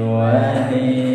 وهين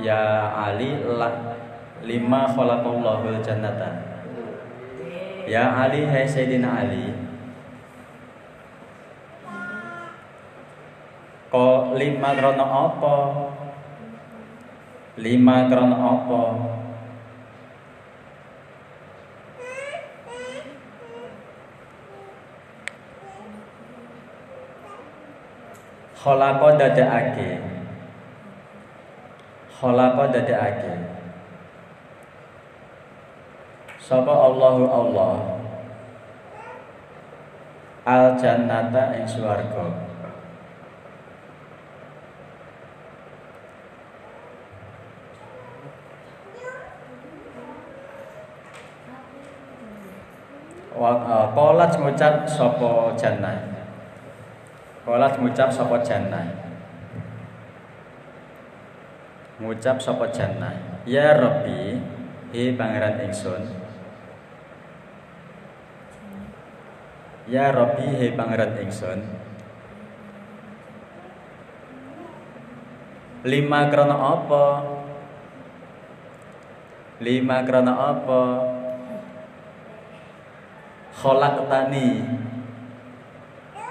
ya Ali la lima khalaqallahu jannata. Ya Ali hai Sayyidina Ali. Ko lima krono apa? Lima krono apa khalaqa dadakake khalaqa dadakake sapa Allahu Allah? Al jannata ing swarga. Wa uh, qalat ngucap sapa jannah qalat ngucap sapa jannah? Ngucap sapa jannah? Ya rabbi hi pangeran ingsun. Ya rabbi hi pangeran ingsun. Lima krana apa? Lima krana apa? Kholak tani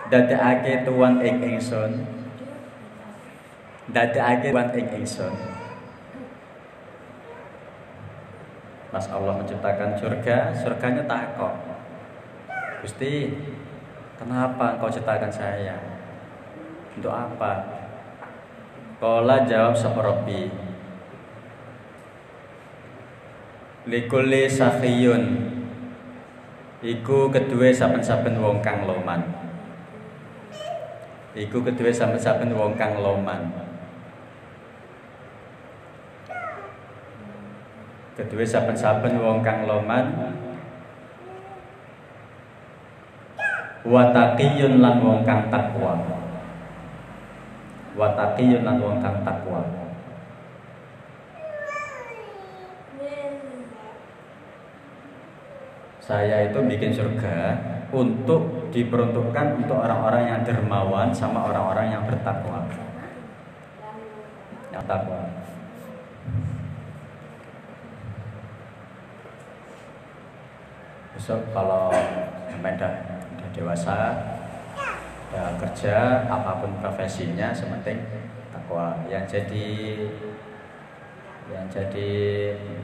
dadekake tuan ing ingsun dadekake tuan ing ingsun Pas Allah menciptakan surga, surganya takok. Gusti, kenapa engkau ciptakan saya? Untuk apa? Kola jawab seperobi. Likuli safiyun Iku kedua saben-saben wong kang loman Iku kedua saben-saben wong kang loman. Kedua saben-saben wong kang loman. Wataqiyun lan wong kang takwa. Wataqiyun lan wong kang takwa. Saya itu bikin surga untuk diperuntukkan untuk orang-orang yang dermawan sama orang-orang yang bertakwa. Yang takwa. Besok kalau sampai udah, udah dewasa kerja apa pun profesinya sementing takwa. Yang jadi yang jadi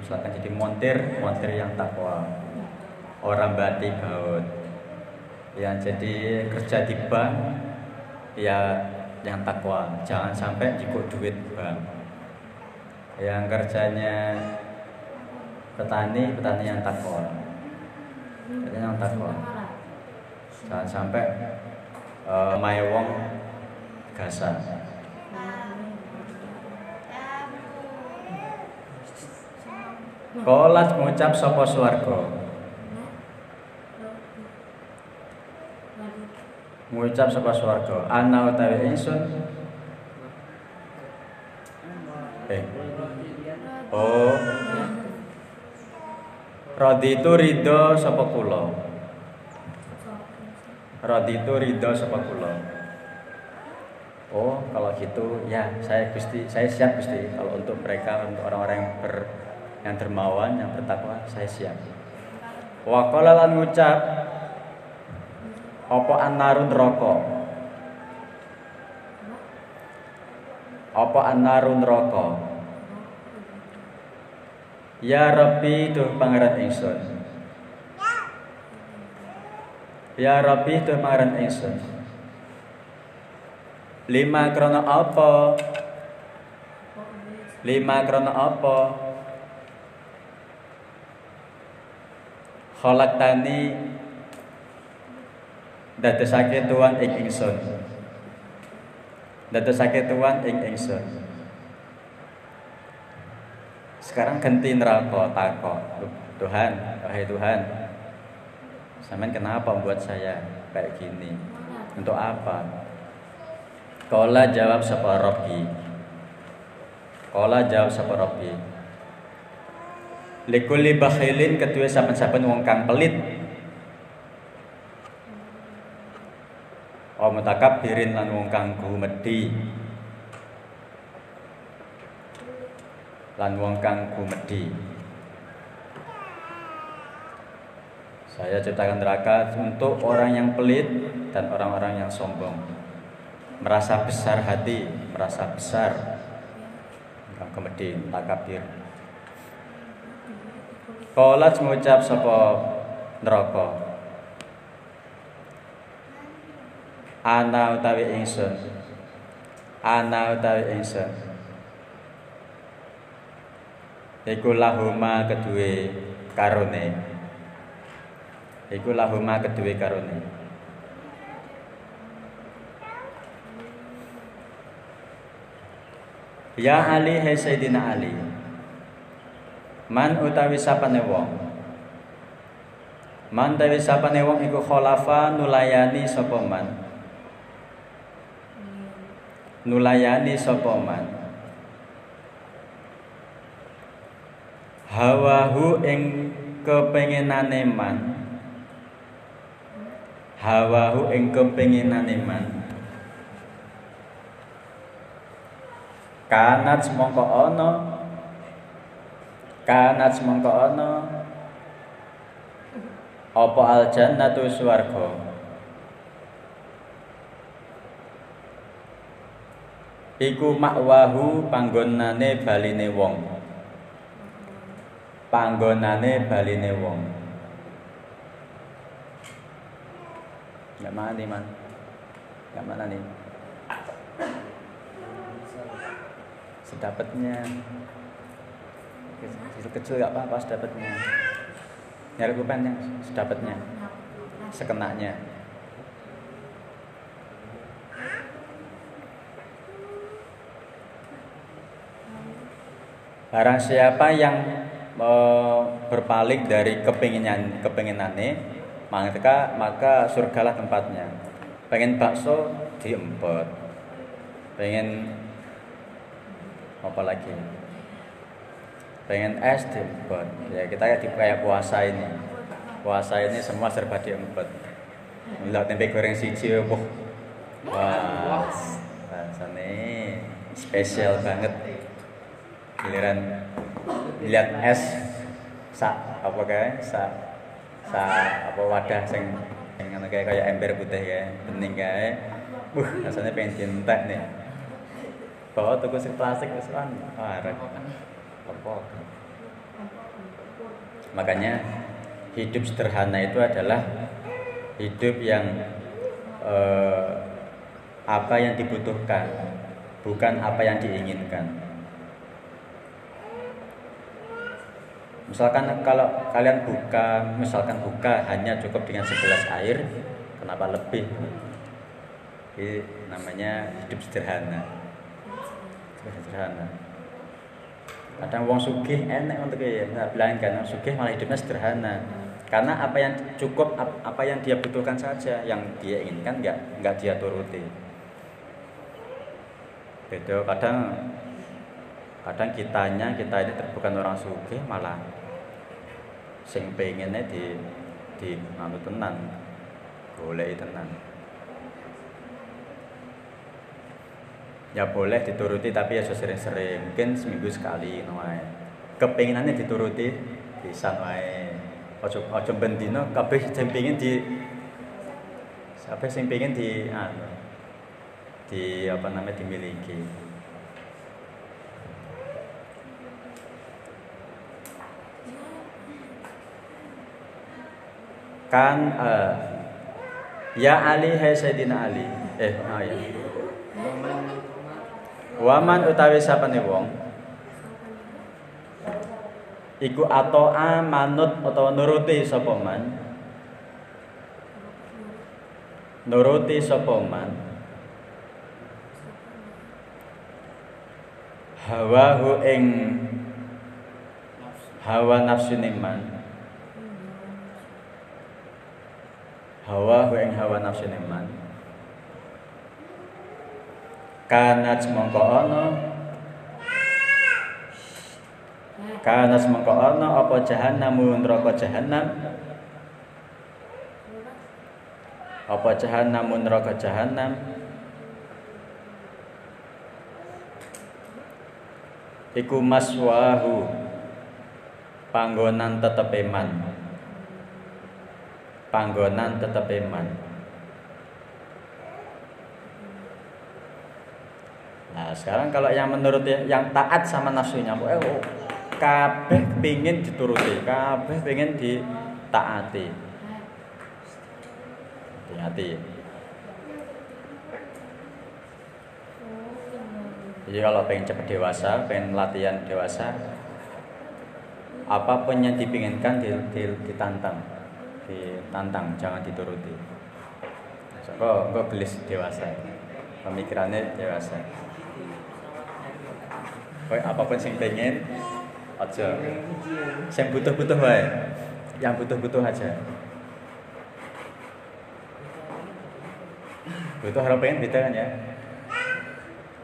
misalkan jadi montir montir yang takwa. Orang batik baut yang jadi kerja di bank ya yang takwa. Jangan sampai jikuk duit bank. Yang kerjanya petani petani yang takwa. Petani yang takwa. Jangan sampai uh, wong gasa Kolat ngucap sopo swarga Ngucap sopo swarga ana utawi ingsun Eh Oh Raditu ridho sapa kula. Raditu ridho sapa kula. Oh, kalau gitu ya saya Gusti, saya siap Gusti kalau untuk mereka untuk orang-orang yang ber yang dermawan, yang bertakwa, saya siap. Wa qala lan ngucap apa annarun rokok Apa annarun rokok Ya Rabbi tuh pangeran ingsun. Ya Rabbi tuh pangeran ingsun. Lima krono apa? Lima krono apa? tani dadosake tuan ing ingsun. Dadosake tuan ing ingsun. Sekarang ganti neraka tako. Tuhan, wahai Tuhan. Sampean kenapa membuat saya kayak gini? Untuk apa? Kola jawab sapa Rabbi. Kola jawab sapa Rabbi. Bakhilin kedua saben-saben wong kang pelit. Oh birin lan wong kang gumedhi. lan wong kang gumedhi Saya ciptakan neraka untuk orang yang pelit dan orang-orang yang sombong. Merasa besar hati, merasa besar. Kang kemedi, takabir. Kolat mengucap sapa neraka. Ana utawi ingsun. Ana utawi ingsun. Iku lahuma kedue karone. Iku lahuma kedue karone. Ya Ali hai Sayyidina Ali. Man utawi sapane wong. Man utawi sapane wong iku kholafa nulayani sapa man Nulayani sapa hawahu ing kepengenane man. Hawahu ing kepengenane man. Kanat semangka ana. Kanat semangka ana. Apa al jannatu swarga iku makwahu panggonane baline wong panggonane baline wong. Enggak mana nih, Man? Enggak mana nih? Sedapatnya. Kecil-kecil enggak apa-apa sedapatnya. Nyari pulpen yang sedapatnya. Sekenaknya. Barang siapa yang berpaling dari kepinginan kepinginane maka maka surgalah tempatnya. Pengen bakso diempet. Pengen apa lagi? Pengen es diempet. Ya kita di kayak puasa ini. Puasa ini semua serba diempet. Melihat tempe goreng siji wah. Wah spesial banget giliran lihat es sa apa kayak sa sa apa wadah sing sing ngono kayak kayak ember putih kayak bening kayak buh rasanya pengen cinta nih bawa tuku si plastik wis kan arek. Apa? Makanya hidup sederhana itu adalah hidup yang eh, apa yang dibutuhkan bukan apa yang diinginkan Misalkan kalau kalian buka, misalkan buka hanya cukup dengan segelas air, kenapa lebih? Ini namanya hidup sederhana. Sederhana. Kadang wong sugih enak untuk ya, nggak bilang kan sugih malah hidupnya sederhana. Karena apa yang cukup, apa yang dia butuhkan saja, yang dia inginkan nggak nggak dia turuti. Beda kadang kadang kitanya kita ini bukan orang sugih malah sing pengennya di di anu tenan boleh tenan. Ya boleh dituruti tapi ya sering-sering mungkin seminggu sekali noai kepinginannya dituruti bisa noai ojo ojo bendino kabeh sing pengin di siapa sing pengen di anu di apa namanya dimiliki kan uh, ya Ali hai Sayyidina Ali. Eh oh ya. Waman utawi sapane wong? Iku atoa manut utawa nuruti sapa man? Nuruti sapa man? Hawahu ing hawa nafsune man hawa ing hawa nafsu man. Kanat semangka ana. Kanat semangka ana apa jahannam neraka jahannam? Apa jahannam neraka jahannam? Iku maswahu panggonan tetepeman panggonan tetap iman. Nah sekarang kalau yang menurut yang taat sama nafsunya, eh, oh, kabeh pingin dituruti, kabeh pingin ditaati. Hati-hati. Jadi kalau pengen cepat dewasa, pengen latihan dewasa, apa pun yang dipinginkan ditantang ditantang jangan dituruti. Kok kok gelis dewasa. Pemikirannya dewasa. Kok apa pun yang pengen aja. Yang butuh-butuh wae. Yang butuh-butuh aja. Butuh harap pengen beda kan ya?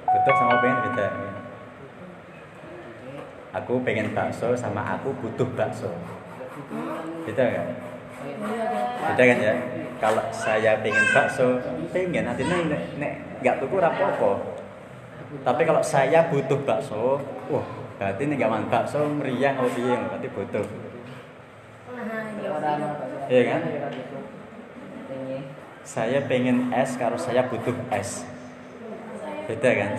Butuh sama pengen beda. Aku pengen bakso sama aku butuh bakso. Beda kan Beda kan ya? Kalau saya pengen bakso, pengen nanti nek nek nggak tuku rapopo. Tapi kalau saya butuh bakso, wah berarti nih gak bakso meriang kalau piye berarti butuh. Iya kan? Saya pengen es kalau saya butuh es. Beda kan?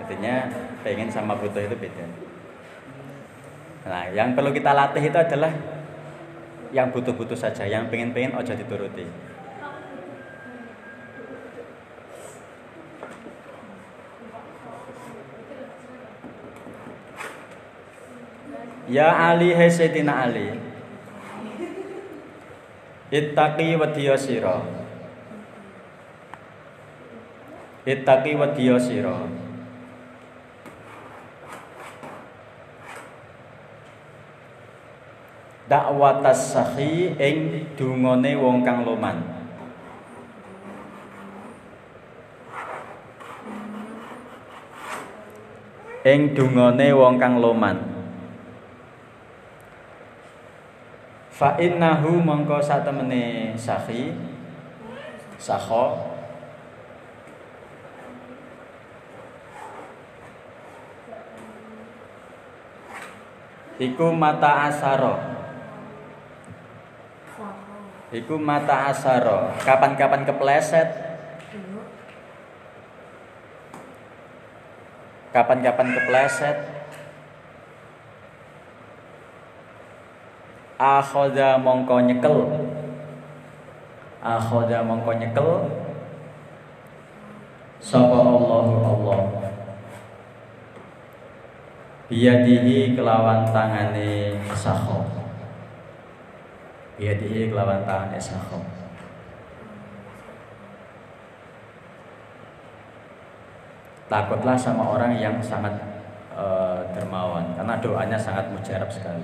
Artinya pengen sama butuh itu beda. Nah, yang perlu kita latih itu adalah yang butuh-butuh saja, yang pengen-pengen ojo dituruti. Ya Ali hai Sayyidina Ali. Ittaqi wa sira Ittaqi wa sira dakwatas sahi ing dungane wong kang loman. Ing dungane wong kang loman. Fa innahu mongko satemene sahi saho iku mata asaro Iku mata asaro. Kapan-kapan kepleset. Kapan-kapan kepleset. Akhoda mongko nyekel. Akhoda mongko nyekel. Sapa Allahu Allah. biyadihi kelawan tangane sakho biyadihi kelawan tangane sakho takutlah sama orang yang sangat uh, dermawan karena doanya sangat mujarab sekali.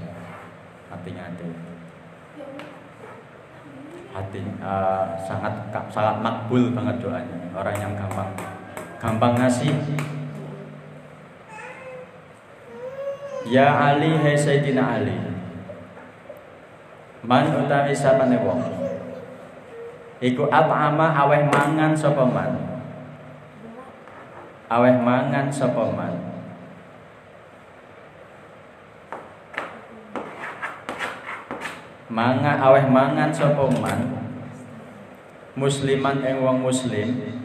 Hatinya hati hati uh, sangat sangat makbul banget doanya. Orang yang gampang gampang ngasih. Ya Ali hai Sayyidina Ali Man utawi sapane wong? Iku ama aweh mangan sapa man? Aweh mangan sapa man? Manga aweh mangan sapa man? Musliman ing wong muslim.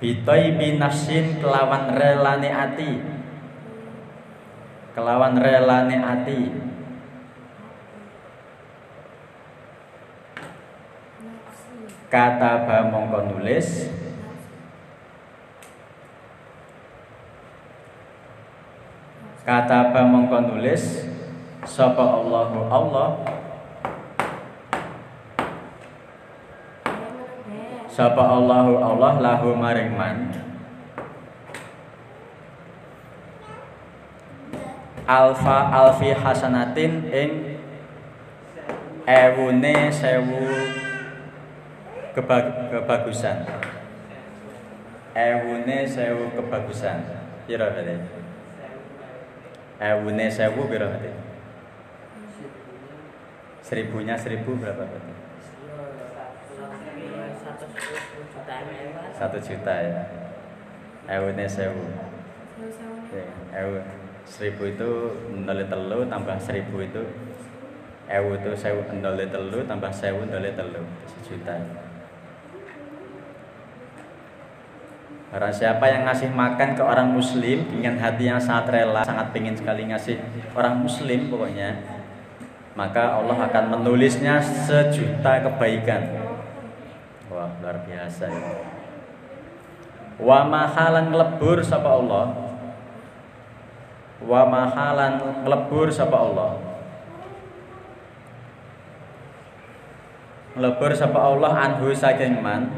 Bitoi binafsin kelawan relane ati Kelawan relane ati. Kata ba mongko nulis. Kata ba mongko nulis Sapa Allahu Allah? Sapa Allahu Allah lahu maring man Alfa alfi hasanatin ing ewune sewu kebag kebagusan. Ewune sewu kebagusan. Pira berarti? Ewune sewu pira berarti? Seribunya seribu berapa berarti? Satu juta ya. Ewune sewu. Ewu seribu itu ndole telu tambah seribu itu ewu itu sewu ndole telu tambah sewu ndole telu sejuta Barang siapa yang ngasih makan ke orang muslim dengan hati yang sangat rela, sangat pengen sekali ngasih orang muslim pokoknya, maka Allah akan menulisnya sejuta kebaikan. Wah, luar biasa ya. Wa mahalan nglebur sapa Allah. Wa mahalan nglebur sapa Allah. Nglebur sapa Allah anhu saking man.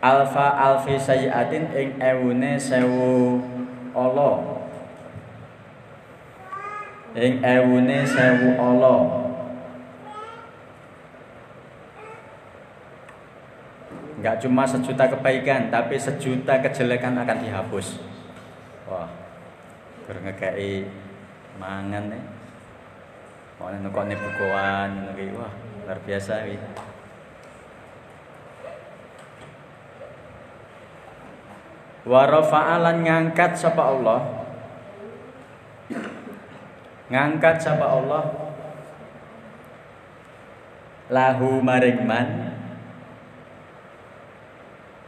Alfa alfi sayiatin ing ewune sewu Allah. Ing ewune sewu Allah. Enggak cuma sejuta kebaikan, tapi sejuta kejelekan akan dihapus. Wah, berngekei mangan nih. Mau nukone bukuan, wah luar biasa nih. Warafa'alan ngangkat sapa Allah Ngangkat sapa Allah Lahu maring man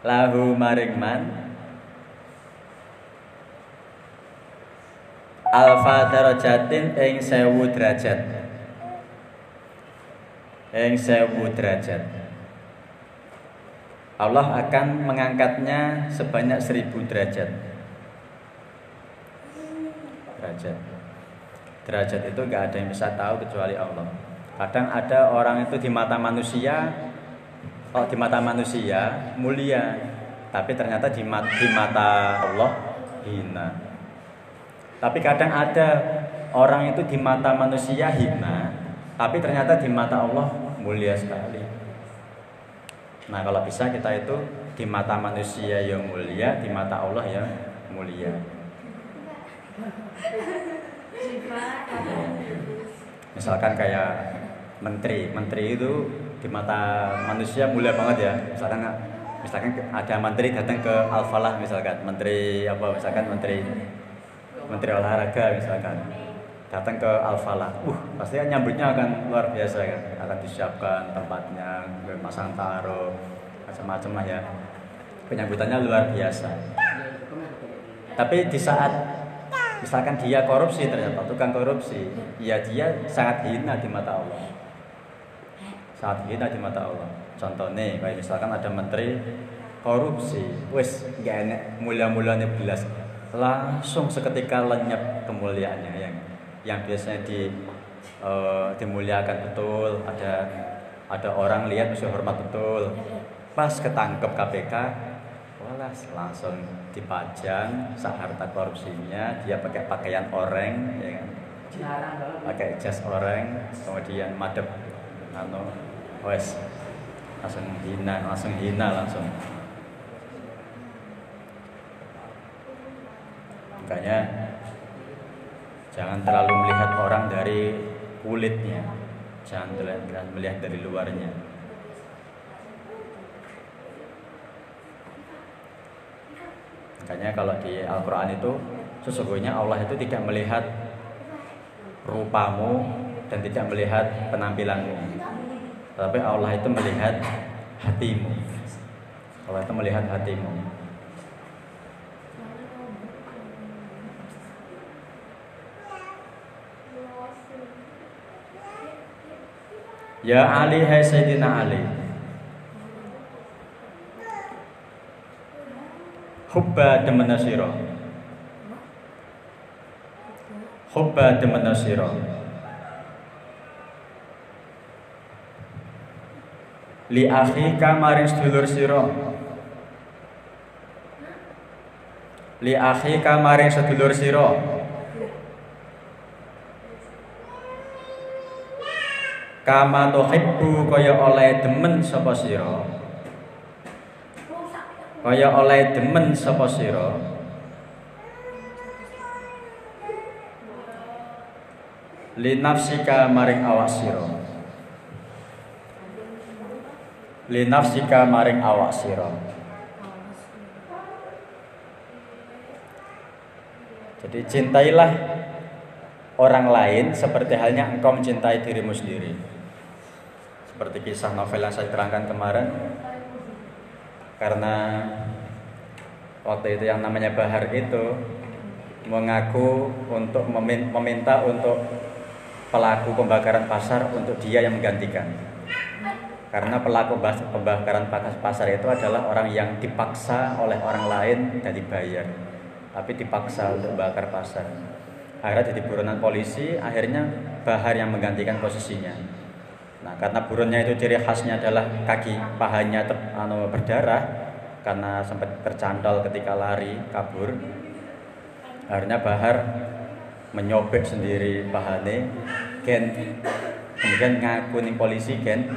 lahu maring man. Alfa darajatin ing sewu derajat. Ing sewu derajat. Allah akan mengangkatnya sebanyak seribu derajat. Derajat. Derajat itu gak ada yang bisa tahu kecuali Allah. Kadang ada orang itu di mata manusia oh di mata manusia mulia tapi ternyata di, mat, di mata Allah hina. Tapi kadang ada orang itu di mata manusia hina tapi ternyata di mata Allah mulia sekali. Nah kalau bisa kita itu di mata manusia yang mulia di mata Allah yang mulia. Misalkan kayak menteri menteri itu di mata manusia mulia banget ya. Misalkan misalkan ada menteri datang ke Al-Falah misalkan menteri apa misalkan menteri menteri olahraga misalkan datang ke Al-Falah uh pasti kan nyambutnya akan luar biasa kan. Akan disiapkan tempatnya masang taro macam-macam lah ya. Penyambutannya luar biasa. Tapi di saat misalkan dia korupsi ternyata tukang korupsi ya dia sangat hina di mata Allah saat hina di mata Allah. Contohnya kayak misalkan ada menteri korupsi. Wes gak enak. Mulia-mulianya belas. Langsung seketika lenyap kemuliaannya. Yang yang biasanya di uh, dimuliakan betul. Ada ada orang lihat mesti hormat betul. Pas ketangkep KPK walas langsung dipajang harta korupsinya. Dia pakai pakaian oranye ya kan? Pakai jas oranye kemudian madep anu wes langsung hina langsung hina langsung. Makanya jangan terlalu melihat orang dari kulitnya. Jangan terlalu melihat dari luarnya. Makanya kalau di Al-Quran itu sesungguhnya Allah itu tidak melihat rupamu dan tidak melihat penampilanmu tapi Allah itu melihat hatimu. Allah itu melihat hatimu. Ya Ali hai Sayyidina Ali. Hubba demen sira Hubba demen sira Li akhika maring sedulur sira. Li akhika maring sedulur sira. Kama tuhibbu kaya oleh demen sapa sira. Kaya oleh demen sapa sira. Li nafsika maring awak sira li nafsika maring awak sira. Jadi cintailah orang lain seperti halnya engkau mencintai dirimu sendiri. Seperti kisah novel yang saya terangkan kemarin. Karena waktu itu yang namanya Bahar itu mengaku untuk meminta untuk pelaku pembakaran pasar untuk dia yang menggantikan karena pelaku pembakaran pasar itu adalah orang yang dipaksa oleh orang lain dan dibayar. Tapi dipaksa untuk bakar pasar. Akhirnya jadi buronan polisi akhirnya Bahar yang menggantikan posisinya. Nah, karena buronnya itu ciri khasnya adalah kaki pahanya ter, anu, berdarah karena sempat tercantol ketika lari kabur. Akhirnya Bahar menyobek sendiri pahane Gen kemudian ngaku nih polisi Gen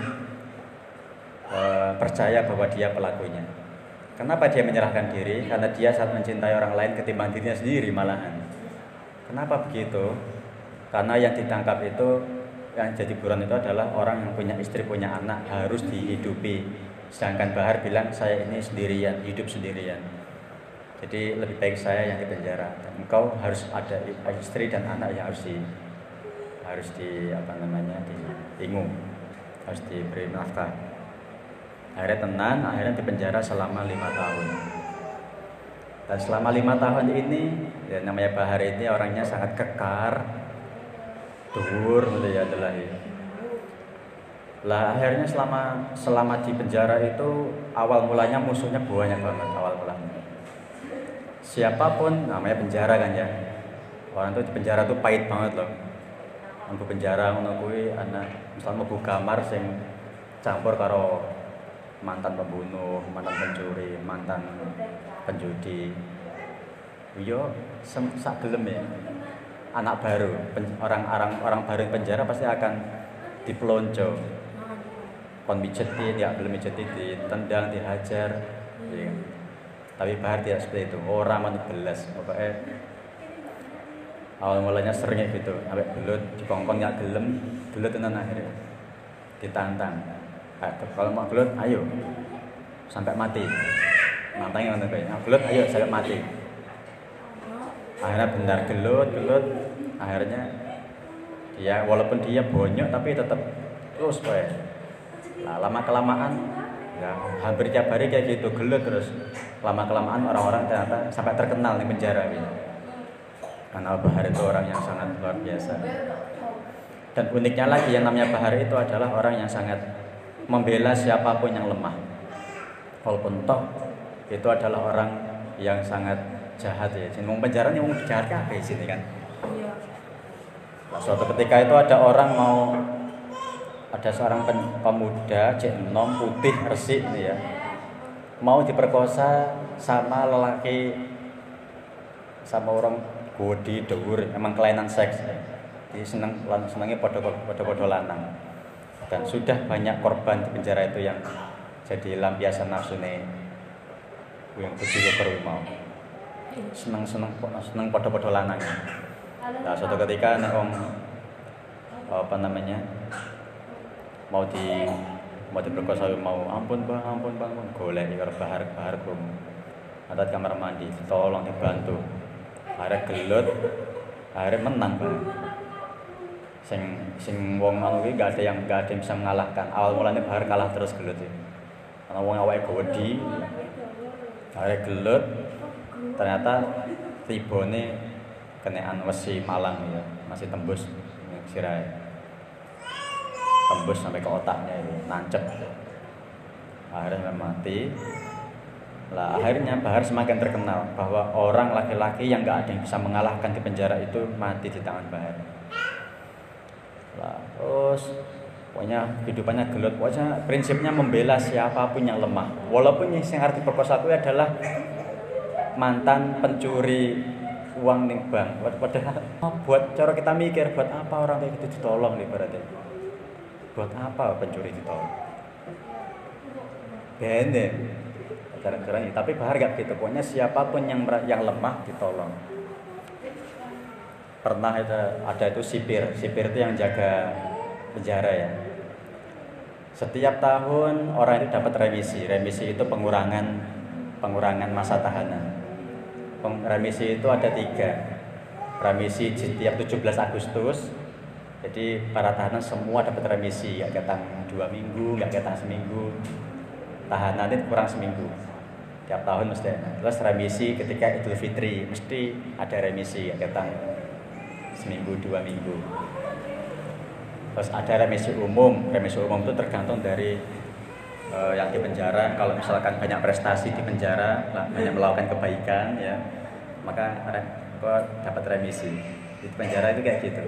e, percaya bahwa dia pelakunya. Kenapa dia menyerahkan diri? Karena dia saat mencintai orang lain ketimbang dirinya sendiri malahan. Kenapa begitu? Karena yang ditangkap itu yang jadi buron itu adalah orang yang punya istri punya anak harus dihidupi sedangkan Bahar bilang saya ini sendirian hidup sendirian jadi lebih baik saya yang di penjara engkau harus ada istri dan anak yang harus di harus di apa namanya di ingung harus diberi nafkah akhirnya tenan akhirnya di penjara selama lima tahun dan selama lima tahun ini ya namanya Bahar ini orangnya sangat kekar dhuwur gitu ya adalah ya. Lah akhirnya selama selama di penjara itu awal mulanya musuhnya banyak banget awal mulanya. Siapa pun namanya penjara kan ya. Orang tuh di penjara tuh pahit banget loh. Untuk penjara ngono anak misalnya mau kamar sing campur karo mantan pembunuh, mantan pencuri, mantan penjudi. Yo sak gelem ya. Anak baru orang-orang orang baru penjara pasti akan dipelonco kon mijetin ya belum mijetin ditendang dihajar ya. tapi Bahar tidak seperti itu. Orang mana belas pokoknya awal mulanya seringnya gitu. Sampai belut dikongkong nggak gelem. Belut tenan akhirnya. Ditantang kalau mau belut ayo. Sampai mati. Nantangnya mana kayak belut ayo sampai mati. Akhirnya benar gelut gelut. Akhirnya dia walaupun dia bonyok tapi tetap terus kayak nah, lama kelamaan ya hampir tiap hari kayak gitu gelut terus. Lama kelamaan orang-orang ternyata sampai terkenal di penjara gitu. karena Bahar itu orang yang sangat luar biasa. Dan uniknya lagi yang namanya Bahar itu adalah orang yang sangat membela siapa pun yang lemah. Walaupun toh itu adalah orang yang sangat jahat ya. Jadi penjara mau jahat apa di sini kan. Iya. nah, suatu ketika itu ada orang mau ada seorang pemuda cek nom putih resik ini ya. Mau diperkosa sama lelaki sama orang bodi dewur emang kelainan seks. Jadi seneng senangnya podo podo podo lanang dan sudah banyak korban di penjara itu yang jadi lampiasan nafsu nih yang kecil baru mau. Seneng seneng seneng podo podo lanang. Nah suatu ketika nek apa namanya mau di mau diperkosa mau ampun bang ampun bang ampun golek di bahar bahar kum ada kamar mandi tolong dibantu. Akhirnya gelut akhirnya menang bang sing sing wong anu iki gak ada yang gak ada yang bisa mengalahkan. Awal mulanya bahar kalah terus gelut ya karena wong awake gede akhirnya gelut ternyata tibone kenaan wesi malang ya masih tembus sirai tembus sampai ke otaknya itu nancep. Akhirnya mati. Lah akhirnya Bahar semakin terkenal bahwa orang laki-laki yang gak ada yang bisa mengalahkan di penjara itu mati di tangan Bahar terus pokoknya kehidupannya gelut pokoknya prinsipnya membela siapa pun yang lemah. Walaupun yang arti perkosa itu adalah mantan pencuri uang nih bang padahal buat cara kita mikir buat apa orang kayak gitu ditolong nih berarti? Buat apa pencuri ditolong? Bene. Kadang-kadang tapi bahar gak gitu. Pokoknya siapa pun yang yang lemah ditolong. Pernah itu ada itu sipir. Sipir itu yang jaga penjara ya setiap tahun orang itu dapat remisi remisi itu pengurangan pengurangan masa tahanan remisi itu ada tiga remisi setiap 17 Agustus jadi para tahanan semua dapat remisi, nggak ketang dua minggu, nggak ketang seminggu. Tahanan itu kurang seminggu. Tiap tahun mesti. Terus remisi ketika Idul Fitri mesti ada remisi, nggak ketang seminggu dua minggu. Terus ada remisi umum. Remisi umum itu tergantung dari uh, yang di penjara. Kalau misalkan banyak prestasi di penjara, banyak melakukan kebaikan, ya, maka dapat remisi. Di penjara itu kayak gitu.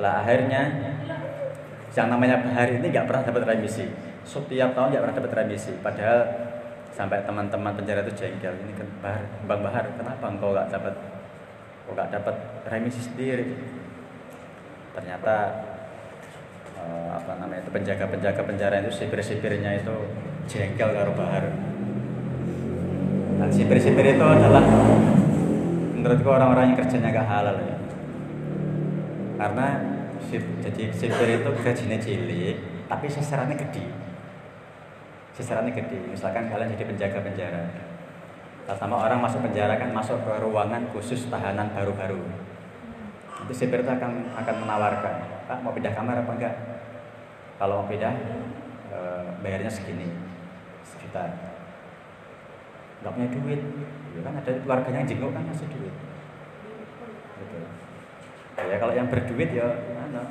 Lah akhirnya yang namanya Bahar ini nggak pernah dapat remisi. Setiap tahun nggak pernah dapat remisi. Padahal sampai teman-teman penjara itu jengkel. Ini kan Bahar, Bang Bahar, kenapa engkau nggak dapat kok nggak dapat remisi sendiri? Ternyata eh, apa namanya itu penjaga-penjaga penjara itu sipir-sipirnya itu jengkel karo Bahar. Dan sipir-sipir itu adalah menurutku orang-orang yang kerjanya gak halal ya. Karena jadi sipir itu gajinya cilik tapi sasarannya gede. Sasarannya gede. Misalkan kalian jadi penjaga penjara. Sama orang masuk penjara kan masuk ke ruangan khusus tahanan baru-baru itu sipir itu akan akan menawarkan. Pak mau pindah kamar apa enggak? Kalau mau pindah e, bayarnya segini sejuta. Nggak punya duit. Ya kan ada keluarganya yang jenguk kan masih duit. Gitu. Ya kalau yang berduit ya mana?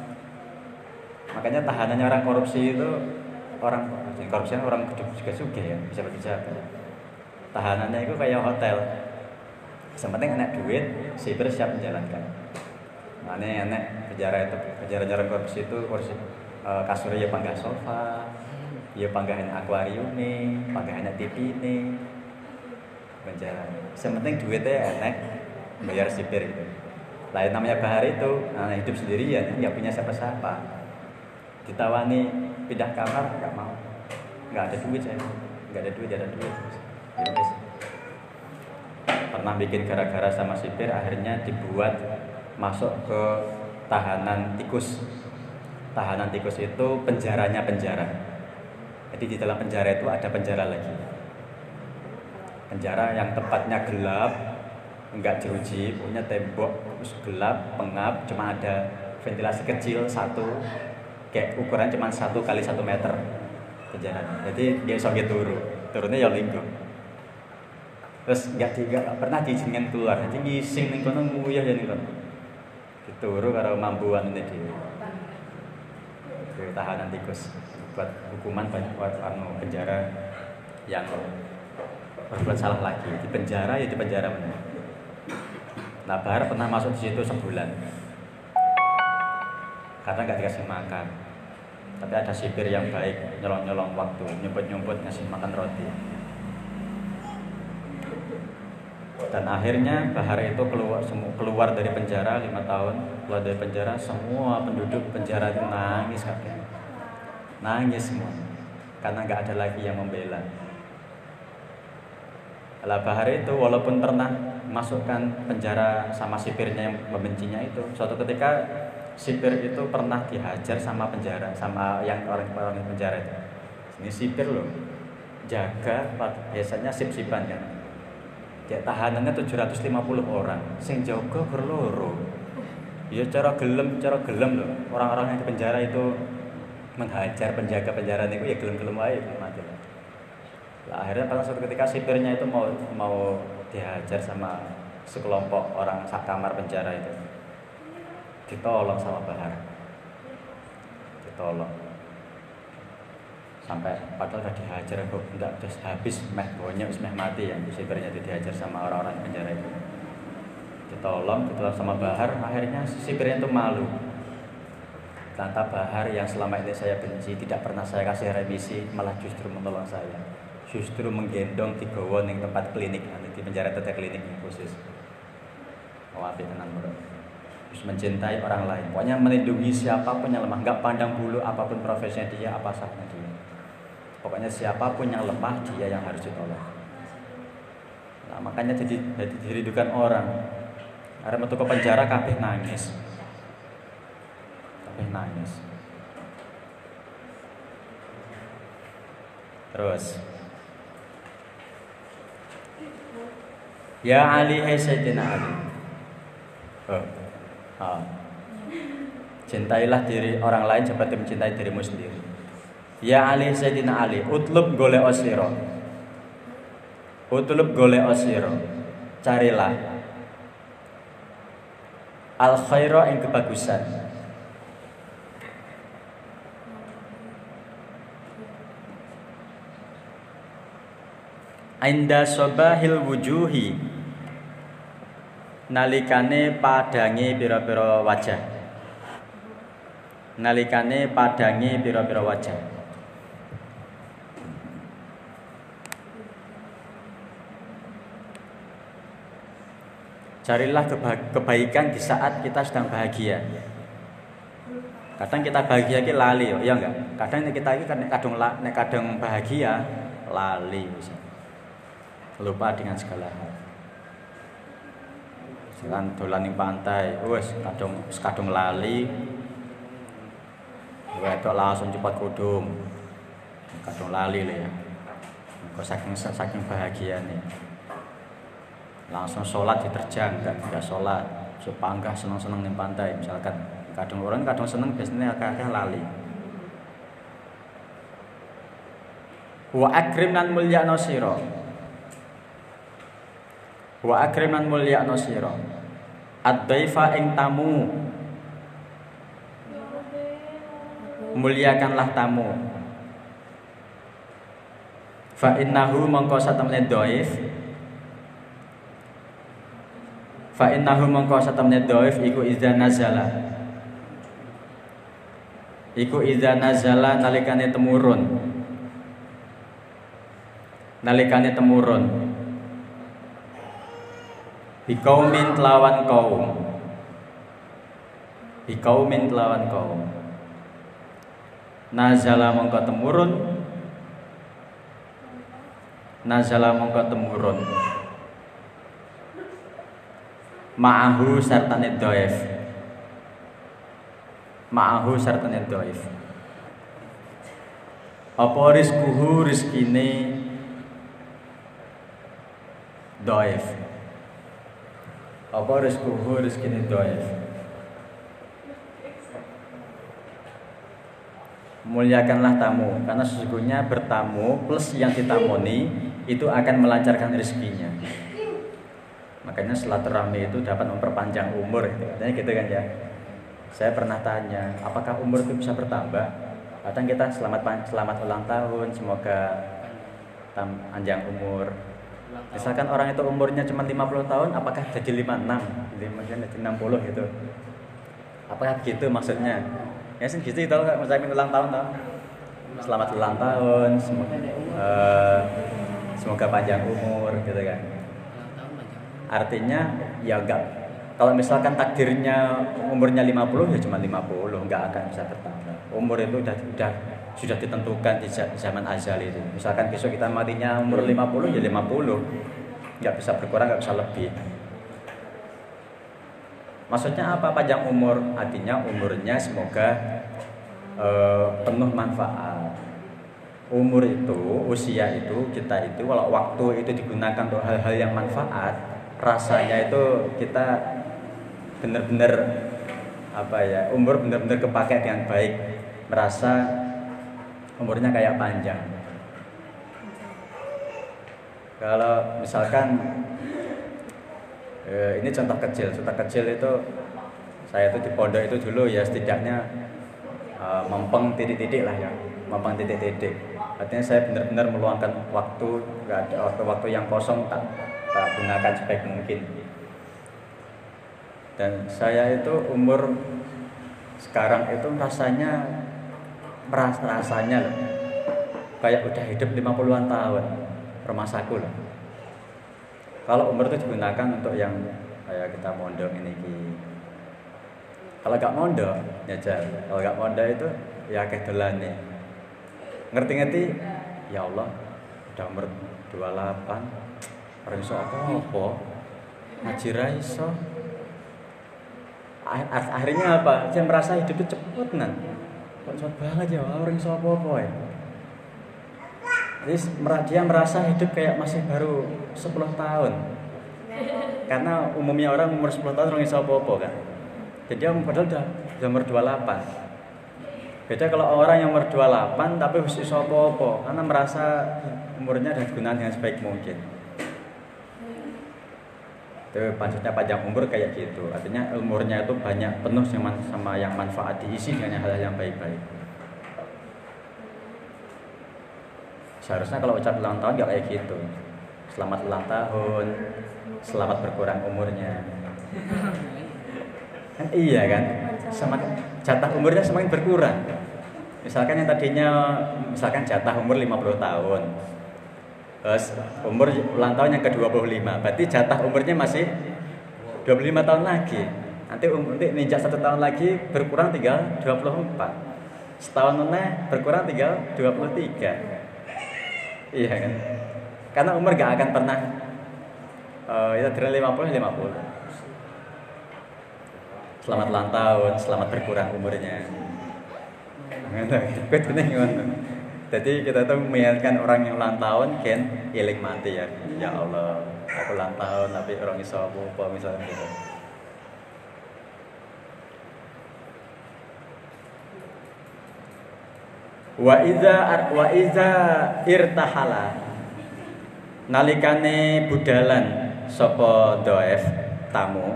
Makanya tahanannya orang korupsi itu orang korupsi kan orang juga juga ya bisa berbicara tahanannya itu kayak hotel. Yang penting enak duit sipir siap menjalankan mana enak penjara itu penjara-penjara korupsi itu korupsi uh, kasurnya ya panggah sofa ya panggahan akuarium nih panggahan TV nih penjara. Yang penting duitnya enak bayar sipir gitu. Lain namanya bahar itu nah, hidup sendirian nggak punya siapa-siapa. Ditawani pindah kamar nggak mau. Nggak ada duit saya. Nggak ada duit ada duit. Yes. pernah bikin gara-gara sama sipir akhirnya dibuat masuk ke tahanan tikus tahanan tikus itu penjaranya penjara jadi di dalam penjara itu ada penjara lagi penjara yang tempatnya gelap enggak jeruji, punya tembok gelap, pengap, cuma ada ventilasi kecil satu, kayak ukuran cuma satu kali satu meter kejaran. Jadi dia bisa turu, turunnya ya linggo. Terus nggak tiga pernah diizinkan keluar, jadi ngising nih kono nguyah ya nih kono. Dituru karo mampuan ini sebagai tahanan tikus buat hukuman buat anu penjara yang berbuat salah lagi di penjara ya di penjara benar. Nah Bahar pernah masuk di situ sebulan karena nggak dikasih makan. Tapi ada sipir yang baik nyolong-nyolong waktu, nyumput-nyumput ngasih makan roti. Dan akhirnya Bahar itu keluar keluar dari penjara lima tahun, keluar dari penjara semua penduduk penjara itu nangis kakek, nangis semua karena nggak ada lagi yang membela. Lah Bahar itu walaupun pernah masukkan penjara sama sipirnya yang membencinya itu, suatu ketika sipir itu pernah dihajar sama penjara sama yang orang-orang penjara itu. Ini sipir loh, jaga biasanya sip-sipan kan. Ya tahanannya 750 orang, sing jaga berloro. Ya cara gelem, cara gelem loh. Orang-orang yang di penjara itu menghajar penjaga penjara itu ya gelem-gelem aja mati. Nah, akhirnya pada suatu ketika sipirnya itu mau mau dihajar sama sekelompok orang sak kamar penjara itu. Ditolong sama Bahar. Ditolong. Sampai padahal udah dihajar kok enggak terus habis meh bawanya meh mati ya. Sipirnya itu dihajar sama orang-orang penjara itu. Ditolong, ditolong sama Bahar, akhirnya sipirnya itu malu. Tanta Bahar yang selama ini saya benci tidak pernah saya kasih remisi malah justru menolong saya. Justru menggendong di digawa ning tempat klinik di penjara tete klinik khusus. Mau api tenan terus mencintai orang lain. Pokoknya melindungi siapa pun yang lemah nggak pandang bulu apa pun profesinya dia apa sahnya dia pokoknya siapa pun yang lemah dia yang harus ditolong nah makanya jadi jadi dirindukan orang karena metu ke penjara kabeh nangis kabeh nangis terus Ya Ali hai Sayyidina Ali. Oh. Oh. Cintailah diri orang lain seperti mencintai dirimu sendiri. Ya Ali Sayyidina Ali, utlub gole osiro. Utlub gole osiro. Carilah al khaira yang kebagusan. Inda sobahil wujuhi nalikane padange pira-pira wajah nalikane padange pira-pira wajah Carilah kebaikan di saat kita sedang bahagia. Kadang kita bahagia ki lali ya enggak? Kadang kita ini kan kadang kadang bahagia lali Lupa dengan segala hal. Kan dolan ning pantai wes kadung kadung lali. Wedok langsung cepat kudung. Kadung lali le ya. Kok saking saking bahagia nih langsung sholat diterjang enggak enggak sholat. Supangga seneng seneng ning pantai. Misalkan kadung orang kadung seneng biasanya agak-agak lali. Wa akrim nan mulya sira. Wa akrim nan mulya sira. Ad-daifa ing tamu. Muliakanlah tamu. Fa innahu mongko satemene dhaif fa innahu mongko satemene dhaif iku iza nazala. Iku iza nazala nalikane temurun. Nalikane temurun. Bikaumin telawan kaum. Bikaumin telawan kaum. Nazala mongko temurun. Nazala mongko temurun Ma'ahu sartane doef Ma'ahu sartane doef Apa rizkuhu rizkine Doef apa rizkuhu rizkini doif? Muliakanlah tamu karena sesungguhnya bertamu plus yang ditamoni itu akan melancarkan rezekinya makanya silaturahmi itu dapat memperpanjang umur katanya gitu kan ya. Saya pernah tanya apakah umur itu bisa bertambah? Kadang kita selamat selamat ulang tahun semoga panjang umur. Misalkan orang itu umurnya cuma 50 tahun apakah jadi 56 jadi 60 gitu. Apakah gitu maksudnya? Ya sih gitu itu ngucapin ulang tahun tau selamat ulang tahun semoga, uh, semoga panjang umur gitu kan artinya ya enggak. Kalau misalkan takdirnya umurnya 50 ya cuma 50 enggak akan bisa bertambah umur itu sudah sudah sudah ditentukan di zaman azal itu. Misalkan besok kita matinya umur 50 ya 50 nggak bisa berkurang nggak bisa lebih. Maksudnya apa? Panjang umur. Artinya umurnya semoga uh, penuh manfaat. Umur itu usia itu kita itu kalau waktu itu digunakan untuk hal-hal yang manfaat rasanya itu kita benar-benar apa ya umur benar-benar kepake dengan baik. Merasa umurnya kayak panjang. Kalau misalkan eh, ini contoh kecil contoh kecil itu saya itu di pondok itu dulu ya setidaknya uh, mempeng titik-titik lah ya mempeng titik-titik. Artinya saya benar-benar meluangkan waktu nggak ada waktu-waktu yang kosong tak tak gunakan sebaik mungkin. Dan saya itu umur sekarang itu rasanya merasa rasanya loh. Kayak udah hidup 50-an tahun remasaku loh. Kalau umur itu digunakan untuk yang kayak kita mondok ini kalau gak mondok ya kalau gak mondok itu ya kedolan nih ngerti-ngerti? Ya Allah udah umur 28 orang iso apa-apa. Ngaji ra iso. Akhirnya apa? Saya merasa hidup itu cepet nan. Kok cepet banget ya? Orang iso apa-apa ya. Jadi dia merasa hidup kayak masih baru 10 tahun. Karena umumnya orang umur 10 tahun orang iso apa-apa kan? Jadi dia padahal udah, udah umur 28 Beda kalau orang yang umur 28 tapi khusus apa-apa karena merasa umurnya dan digunakan dengan sebaik mungkin. Itu maksudnya panjang umur kayak gitu. Artinya umurnya itu banyak penuh sama yang manfaat diisi dengan hal-hal yang baik-baik. Seharusnya kalau ucap ulang tahun gak kayak gitu. Selamat ulang tahun, selamat berkurang umurnya. Kan iya kan? Semakin jatah umurnya semakin berkurang. Misalkan yang tadinya misalkan jatah umur 50 tahun. Umur ulang tahun yang ke-25, berarti jatah umurnya masih 25 tahun lagi. Nanti um, nanti ninjak satu tahun lagi berkurang tinggal 24. Setahun meneh berkurang tinggal 23. Iya kan? Karena umur gak akan pernah uh, ya dari 50 50 selamat ulang tahun, selamat berkurang umurnya. Jadi kita tuh mengingatkan orang yang ulang tahun kan iling mati ya. Ya Allah, aku ulang tahun tapi orang iso apa misalnya gitu. Wa iza wa iza irtahala nalikane budalan sapa doef tamu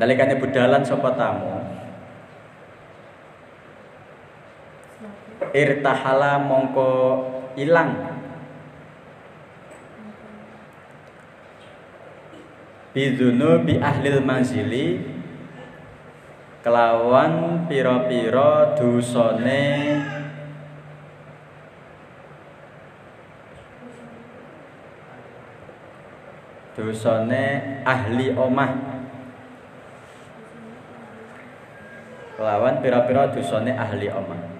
nalikane budalan sapa tamu irtahala mongko ilang bidunu bi ahlil manzili kelawan piro-piro dusone dusone ahli omah kelawan pira-pira dosane ahli omah.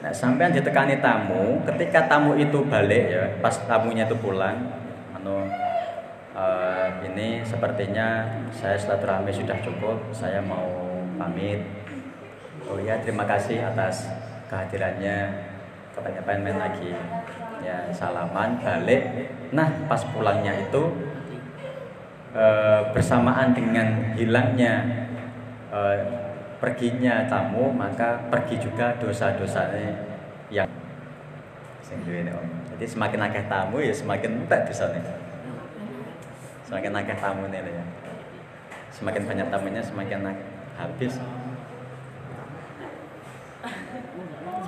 Nah, sampean ditekani tamu, ketika tamu itu balik ya, pas tamunya itu pulang, anu uh, ini sepertinya saya silaturahmi sudah cukup, saya mau pamit. Oh ya, terima kasih atas kehadirannya. Katanya pengen main lagi. Ya, salaman balik. Nah, pas pulangnya itu e, bersamaan dengan hilangnya e, perginya tamu maka pergi juga dosa-dosanya yang sing Jadi semakin akeh tamu ya semakin entek nih. Semakin akeh tamu nih ya. Semakin banyak tamunya semakin habis.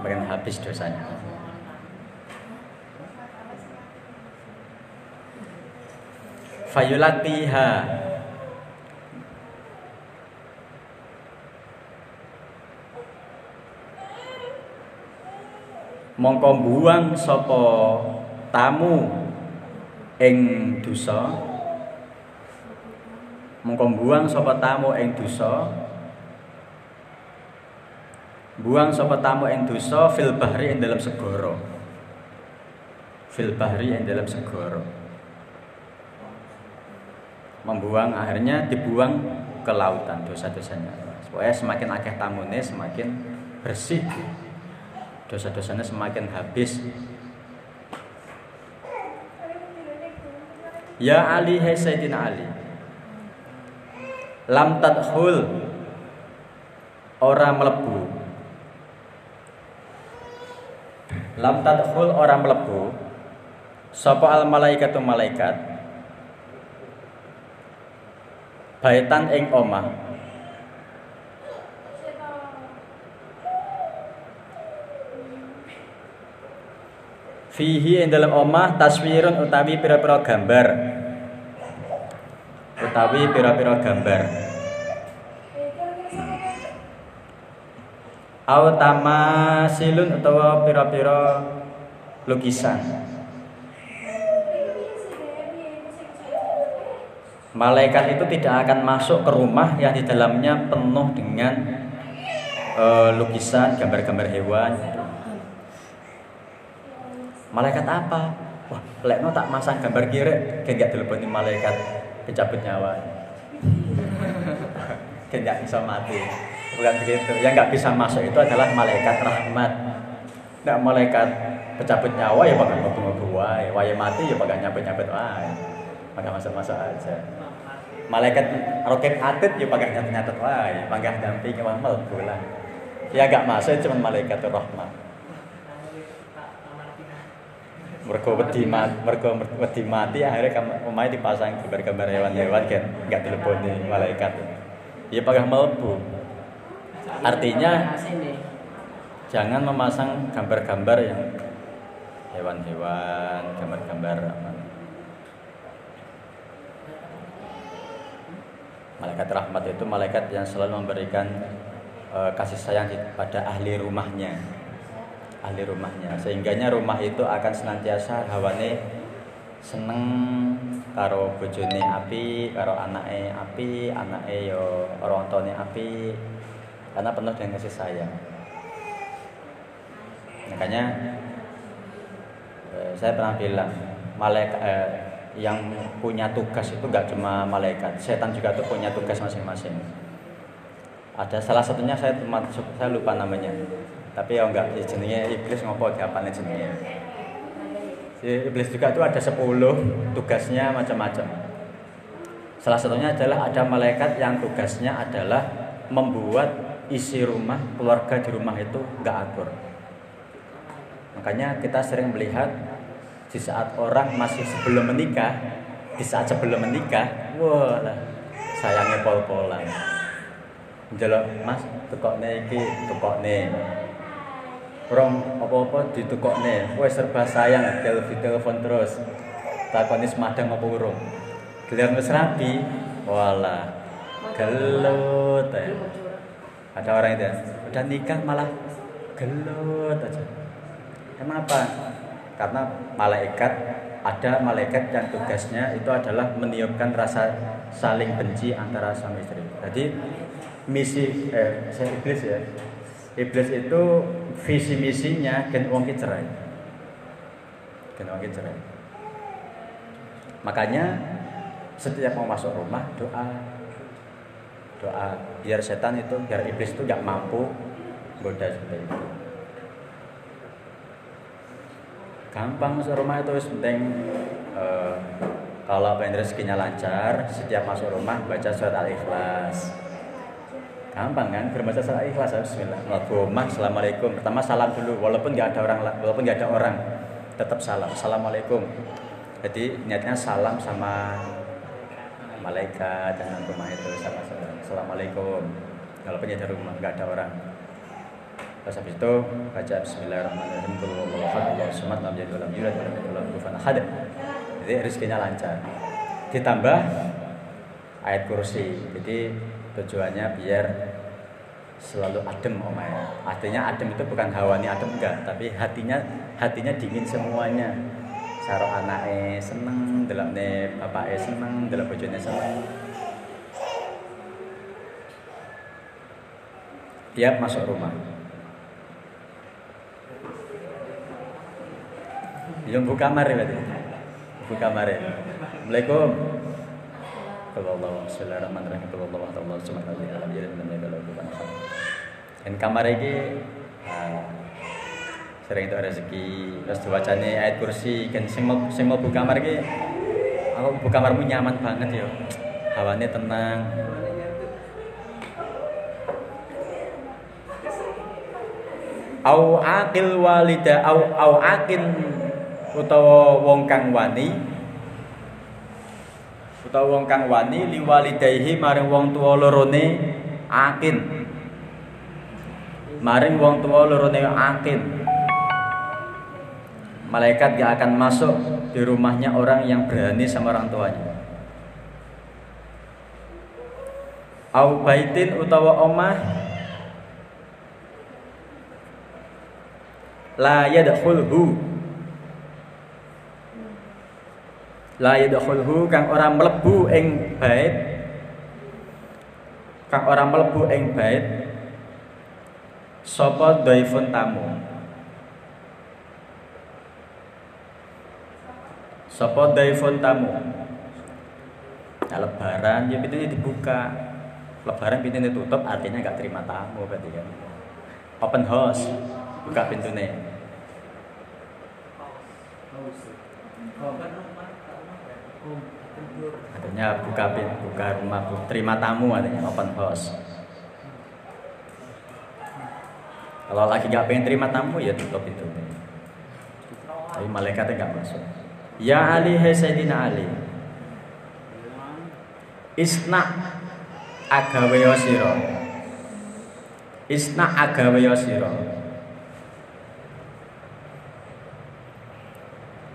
Semakin habis dosanya. Fayulatiha mongko buang sapa tamu ing dosa. Mongko buang sapa tamu ing dosa. Buang sapa tamu ing dosa fil bahri ing dalam segara. Fil bahri ing dalam segara. Membuang akhirnya dibuang ke lautan dosa-dosanya. Supaya semakin akeh tamune semakin bersih dosa-dosanya semakin habis. Ya Ali hai Sayyidina Ali. Lam tadkhul Orang melebu. Lam tadkhul orang melebu. Sapa al malaikatu malaikat? Baitan ing omah fihi ing dalam omah taswirun utawi pira-pira gambar. Utawi pira-pira gambar. Au tamasilun utawa pira-pira lukisan. Malaikat itu tidak akan masuk ke rumah yang di dalamnya penuh dengan uh, lukisan, gambar-gambar hewan, malaikat apa? Wah lekno tak masang gambar kiri kayak gak teleponi malaikat kecabut nyawa. Kayak gak bisa mati. Bukan begitu. Yang gak bisa masuk itu adalah malaikat rahmat. Nggak malaikat pecabut nyawa ya bakal ngobrol ngobrol wae. Wae mati ya bakal nyabut nyabut wae. Maka masuk aja. Malaikat roket atit ya bakal nyatet nyatet wae. Panggah damping ke mal bulan ya gak masuk cuma malaikat rahmat wedi mati mergo wedi mati akhirnya omahe dipasang gambar-gambar hewan-hewan kan nggak teleponi malaikat. Ya pakai melbu artinya jangan memasang gambar-gambar yang hewan-hewan gambar-gambar malaikat rahmat itu malaikat yang selalu memberikan uh, kasih sayang pada ahli rumahnya ahli rumahnya. Sehingganya rumah itu akan senantiasa hawane seneng karo bojone api karo anake api anake yo orang tuane api karena penuh dengan kasih sayang. Makanya eh, saya pernah bilang malaikat eh, yang punya tugas itu nggak cuma malaikat setan juga tuh punya tugas masing-masing. Ada salah satunya saya saya lupa namanya tapi ya enggak ya jenenge iblis ngopo diapane jenenge? Iblis juga itu ada 10 tugasnya macam-macam. Salah satunya adalah ada malaikat yang tugasnya adalah membuat isi rumah keluarga di rumah itu enggak akur. Makanya kita sering melihat di saat orang masih sebelum menikah di saat sebelum menikah wah sayangnya pol-polan. Jaluk mas tekokne iki tekokne Orang apa-apa ditukokne, kowe serba sayang telepon telepon terus. Takoni semadang apa urung. Giliran wis rapi, wala gelut ya. Ada orang itu, udah nikah malah gelut aja. Kenapa? Karena malaikat ada malaikat yang tugasnya itu adalah meniupkan rasa saling benci antara suami istri. Jadi misi eh saya iblis ya Iblis itu visi misinya kan wong cerai. Kan wong cerai. Makanya setiap mau masuk rumah doa doa biar setan itu biar iblis itu nggak mampu goda seperti itu. Gampang masuk rumah itu penting uh, kalau pengen rezekinya lancar setiap masuk rumah baca surat al-ikhlas gampang kan berbaca salah ikhlas Bismillah. Allahumma assalamualaikum. Pertama salam dulu. Walaupun nggak ada orang walaupun nggak ada orang tetap salam. Assalamualaikum. Jadi niatnya salam sama malaikat dan rumah itu sama assalamualaikum. Walaupun ada rumah nggak ada orang. Terus habis itu baca Bismillahirrahmanirrahim. Ahad. Jadi rezekinya lancar. Ditambah ayat kursi. Jadi tujuannya biar selalu adem omaya. Artinya adem itu bukan hawani adem enggak, tapi hatinya hatinya dingin semuanya. Saro anaknya seneng, delokne bapaknya seneng, delok bojone seneng. Tiap masuk rumah. Yang buka kamar ya. Buka kamar ya. Assalamualaikum. Kalau Bismillahirrahmanirrahim. Kalau taala. Dan kamar ini ah, sering itu rezeki terus diwacane ayat kursi kan sing mau sing mau buka kamar iki aku buka kamarmu nyaman banget ya hawane tenang au akil walida au au utawa wong kang wani utawa wong kang wani liwalidayhi maring wong tuwa lorone akin maring wong tuwa lorone akin malaikat gak akan masuk di rumahnya orang yang berani sama orang tuanya. Au baitin utawa omah la yadkhulhu la yadkhulhu kang ora mlebu ing bait. Kang ora mlebu ing bait sapa dhaifun tamu? Sapa dhaifun tamu? Nah, lebaran ya pintunya dibuka. Lebaran pintunya tutup artinya nggak terima tamu berarti kan. Open house buka pintunya artinya buka buka rumah terima tamu artinya open house. Kalau lagi nggak pengen terima tamu ya tutup pintunya tapi malaikatnya nggak masuk. Ya Ali hai Sayyidina Ali. Isna agawe sira. Isna agawe sira.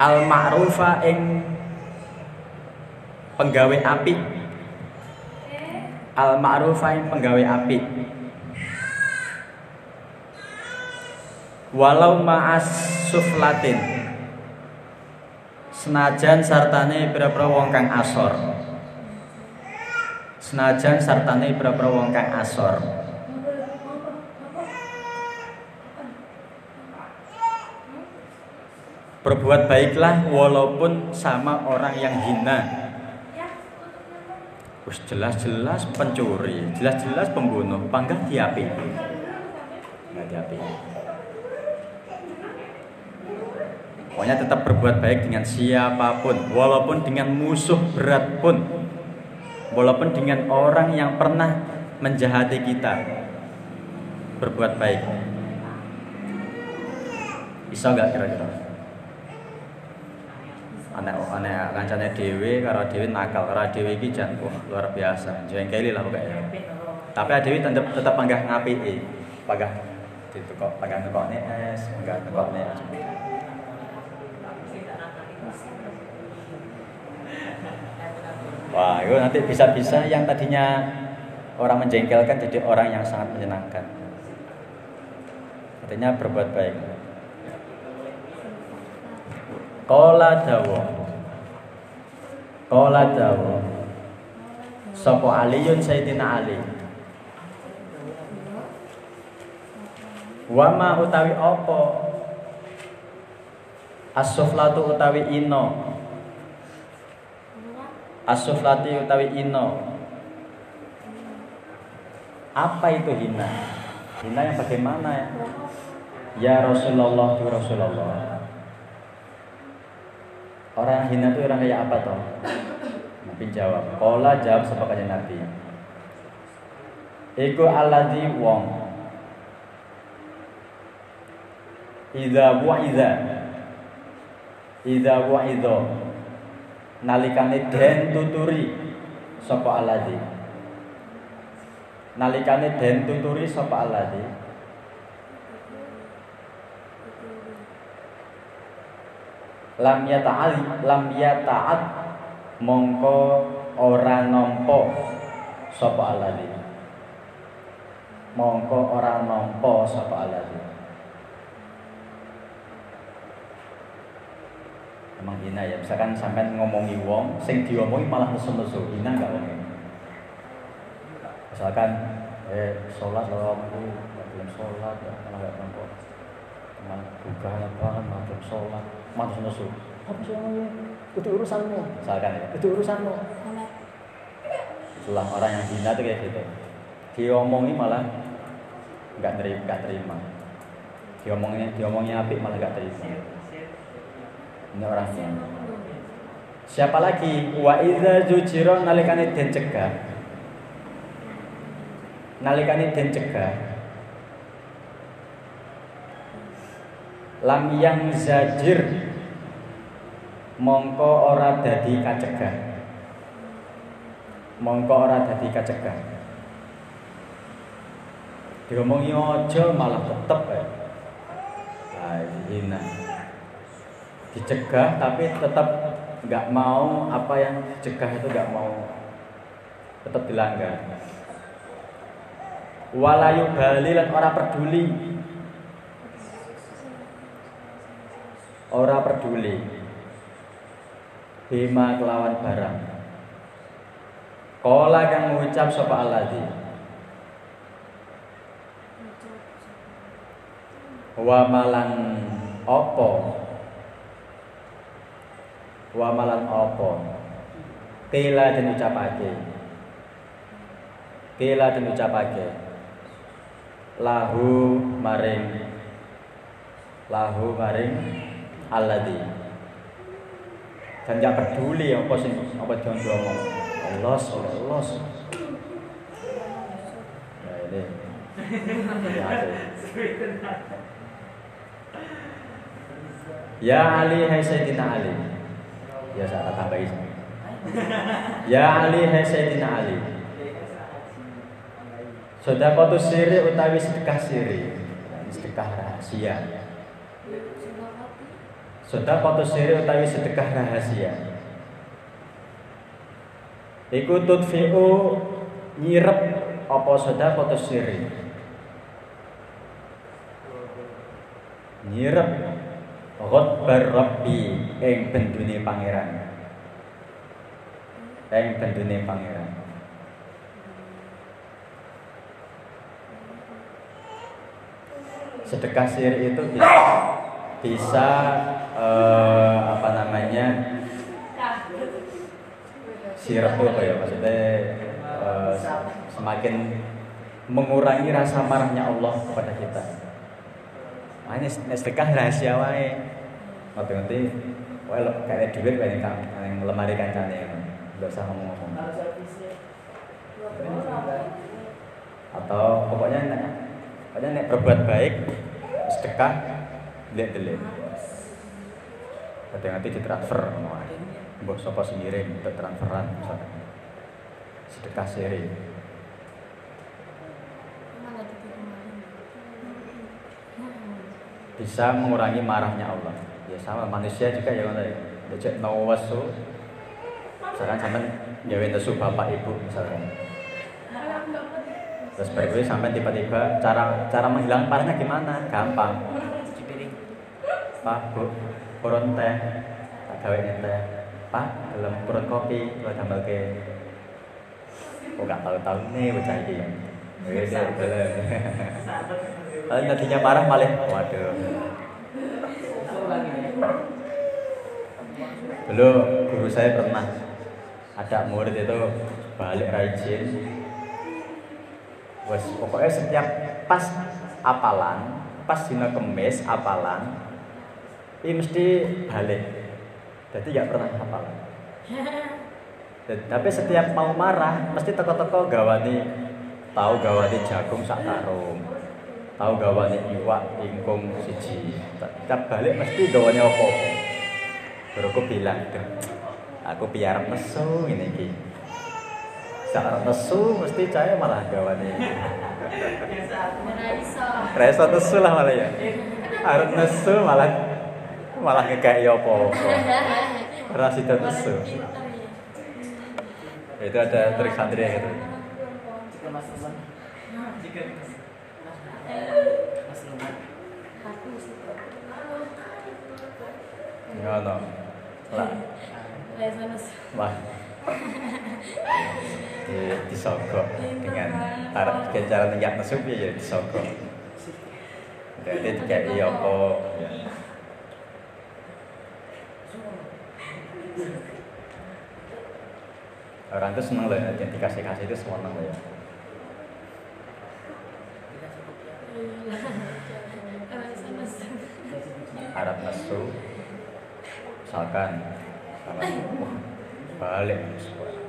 Al ma'rufa ing penggawe api. Al ma'rufa ing penggawe api. Walau ma'as suflatin. Senajan sartane pira-pira wong kang asor. Senajan sartane pira-pira wong kang asor. Berbuat baiklah walaupun sama orang yang hina Terus jelas-jelas pencuri, jelas-jelas pembunuh, panggah diapi. Nggak diapi. Pokoknya tetap berbuat baik dengan siapa pun, walaupun dengan musuh berat pun, walaupun dengan orang yang pernah menjahati kita, berbuat baik. Bisa nggak kira-kira? Anak-anak kancane dhewe karo dhewe nakal, karo dhewe iki jan luar biasa. Jengkeli lah pokoknya. Tapi dhewe tetep tetep panggah ngapiki. Panggah ditukok panggah nekokne es, panggah nekokne Wah, itu nanti bisa-bisa yang tadinya orang menjengkelkan jadi orang yang sangat menyenangkan. Artinya berbuat baik. Kola dawa. Kola dawa. Sopo Aliyun Sayyidina Ali? Wama utawi opo Asuflatu utawi ino. Asuflati utawi ino. Apa itu hina? Hina yang bagaimana ya? Ya Rasulullah, ya Rasulullah Orang hina itu orang kayak apa toh? Nabi jawab, Kola jawab sepakatnya Nabi. Iku alladzi wong. Idza wa'iza. Idza wa'iza. Nalikane den tuturi sapa alladzi. Nalikane den tuturi sapa alladzi. Lam yata'al lam yata'at mongko ora nampa sapa alali mongko ora nampa sapa alali Emang hina ya, misalkan sampai ngomongi wong, sing diomongi malah nesu-nesu, hina enggak wong Misalkan, eh sholat loh, aku belum sholat, ya, malah enggak nampak Malah buka apa, malah belum sholat, malah nesu-nesu Apa sih? Itu urusanmu, misalkan ya, itu urusanmu. Itulah orang yang hina tuh kayak gitu. Diomongi malah enggak terima, enggak terima. Diomongnya, diomongnya apik malah enggak terima. Ini orangnya. Siapa lagi? Wa idza zujira nalikane den cegah. Nalikane den cegah. Lam yang zajir mongko ora dadi kacegah. Mongko ora dadi kacegah. Diomongi aja malah tetep ya. Nah, dicegah tapi tetap nggak mau apa yang dicegah itu nggak mau tetap dilanggar walayu bali lan ora peduli ora peduli bima kelawan barang. Kola kang mengucap sapa alladzi? Wa malan opo wa malan apa? Kila den ucapake. Kila den ucapake. Lahu maring. Lahu maring alladhi dan gak peduli apa sing apa jangan diomong. Allah Allah ya ini. Ya Ali hai Sayyidina Ali. Ya saya tambahi ya Ali hai Sayyidina Ali. Sodakotu siri utawi sedekah siri. Sedekah rahasia Sodakotu siri utawi sedekah rahasia Iku tutfi'u nyirep apa sodakotu siri Nyirep Ghotbar Rabbi ing bendune pangeran. Ing bendune pangeran. Sedekah sir itu bisa, bisa eh, apa namanya apa ya maksudnya eh, semakin mengurangi rasa marahnya Allah kepada kita. Ah ini sedekah rahasia wae. Ngerti-ngerti wae kayak duit wae yang lemari kancane Enggak usah ngomong-ngomong. Atau pokoknya nek pokoknya nek berbuat baik sedekah delik-delik. Hati-hati ditransfer ngono wae. Mbok sapa sing ngirim transferan misalkan. Sedekah seri. bisa mengurangi marahnya Allah. Ya sama manusia juga ya ngono ya. Becek nawasu. Misalkan sampai jawab nesu bapak ibu misalkan. Terus berikutnya sampai tiba-tiba cara cara menghilang parahnya gimana? Gampang. Pak, Bu, kurun teh, tak gawe teh. Pak, dalam kurun kopi, gua tambah ke. Kok gak tahu-tahu nih bocah ini. Wis, Lalu nantinya marah malah waduh. Dulu guru saya pernah ada murid itu balik rajin. Wes pokoknya setiap pas apalan, pas dina kemis apalan, ini mesti balik. Jadi nggak pernah apalan. Tapi setiap mau marah, mesti toko-toko gawani tahu gawani jagung sak karung. Tahu gawane iwak ingkung siji. Tak balik mesti gawane apa? Baru aku bilang aku biar nesu ini ki saat nesu mesti saya malah gawane Reso nesu lah malah ya. Harus nesu malah Malah ngekei apa-apa. Ora sida nesu. Itu ada trik santri ya gitu. Mas Mas Luman. Ngono. Lah, wah. Di, disogok dengan cara nenggak nesu piye ya disogok. Jadi dikei apa Orang tuh seneng loh, yang dikasih-kasih itu seneng loh ya. Dikasih. Arab nesu misalkan balik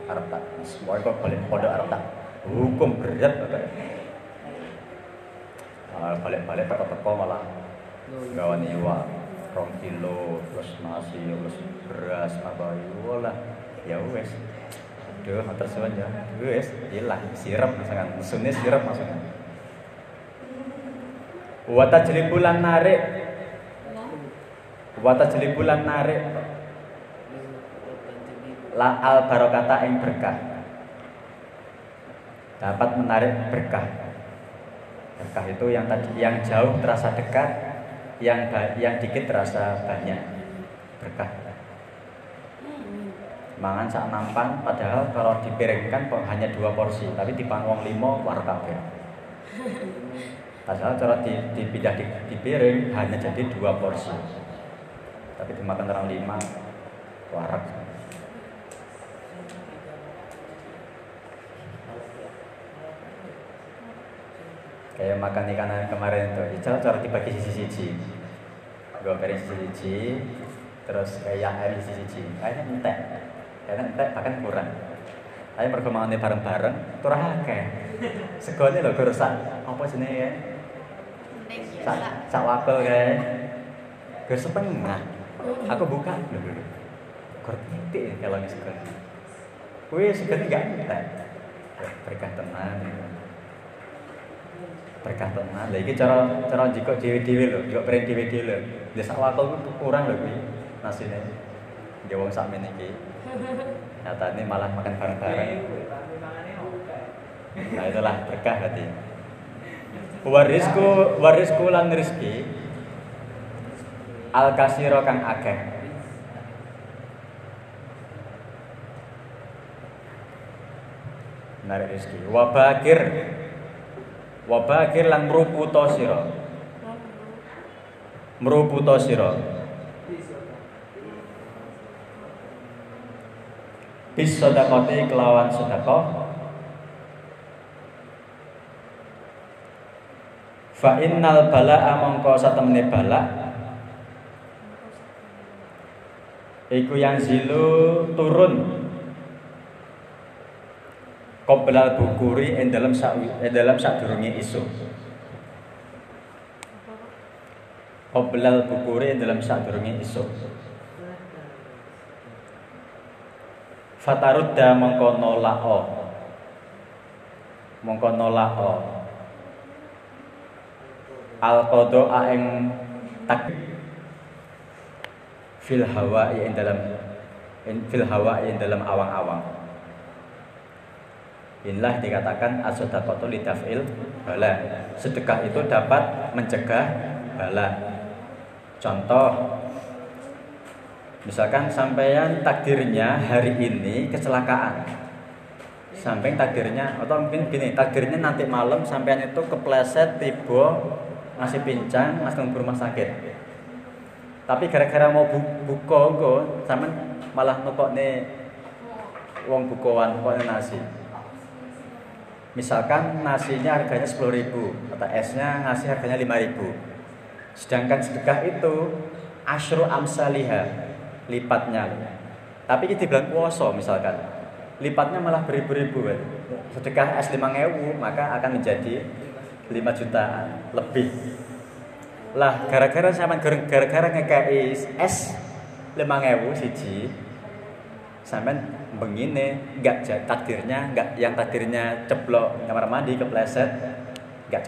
Arab tak semua kok balik kode Arab tak hukum berat malah balik-balik teko-teko malah gawan iwa rong kilo terus nasi terus beras apa itu lah ya wes. Aduh matur suwun ya. Wes. Hilang. Sirap misalkan mesunnya sirap maksudnya. Wata jelibulan narik. Wata jelibulan narik. La al barokata ing berkah. Dapat menarik berkah. Berkah itu yang tadi yang jauh terasa dekat Yang yang dikit terasa banyak Berkah. Mangan sak nampan padahal kalau dipiringkan hanya dua porsi Tapi dipan wong limo war kabeh. Padahal cara di, dipindah di, di piring hanya jadi dua porsi. Tapi dimakan orang lima Warak Kayak makan ikan kemarin tuh. Ical cara dibagi sisi-sisi Gue piring sisi-sisi Terus kayak ayam sisi-sisi Kayaknya entek. Kayaknya entek bahkan kurang. Tapi perkembangannya bareng-bareng Turah akeh. Segone lho gue rusak Apa jenis ya? Sak sak. wakil kae gue setengah. Aku buka. Lho lho gur titik kalau ini segan kuwi segan gak entek. Berkah tenan berkah tenan lha iki cara cara jiko dhewe-dhewe lho jiko pring dhewe-dhewe lho. Ya sak wakil ku kurang lho kuwi nasine. Ya wong sak men iki. Nyatane malah makan bareng-bareng. Nah itulah berkah berarti. Warisku warisku lan rizki al kasiro kang akeh. Narik rizki wabakir wabakir lan meruputo siro meruputo siro bis sodakoti kelawan sodakoh Fa innal bala'a mongko satemene bala Iku yang zilu turun Qoblal bukuri ing dalam sak ing dalam sadurunge isu Qoblal bukuri ing dalam sadurunge isu Fatarudda mongko nolako. Mongko nolako. Al qada ing tak fil hawa ing dalam fil hawa dalam awang-awang Inilah dikatakan as-sadaqatu lidaf'il bala. Sedekah itu dapat mencegah bala. Contoh Misalkan sampean takdirnya hari ini kecelakaan. Sampai takdirnya atau mungkin gini, takdirnya nanti malam sampean itu kepleset tiba masih pincang, masih nunggu rumah sakit. Tapi gara-gara mau bu buka sampean malah nukokne wong bukoan nukokne nasi. Misalkan nasinya harganya 10.000 atau esnya ngasih harganya 5.000. Sedangkan sedekah itu asyru amsaliha lipatnya. Tapi kita bilang puasa misalkan. Lipatnya malah beribu-ribu kan. Sedekah es 5.000 maka akan menjadi 5 jutaan lebih. Lah gara-gara sampean gara-gara ngekei es 5.000 siji sampean begini nggak takdirnya nggak yang takdirnya ceplok kamar mandi kepleset nggak ceplok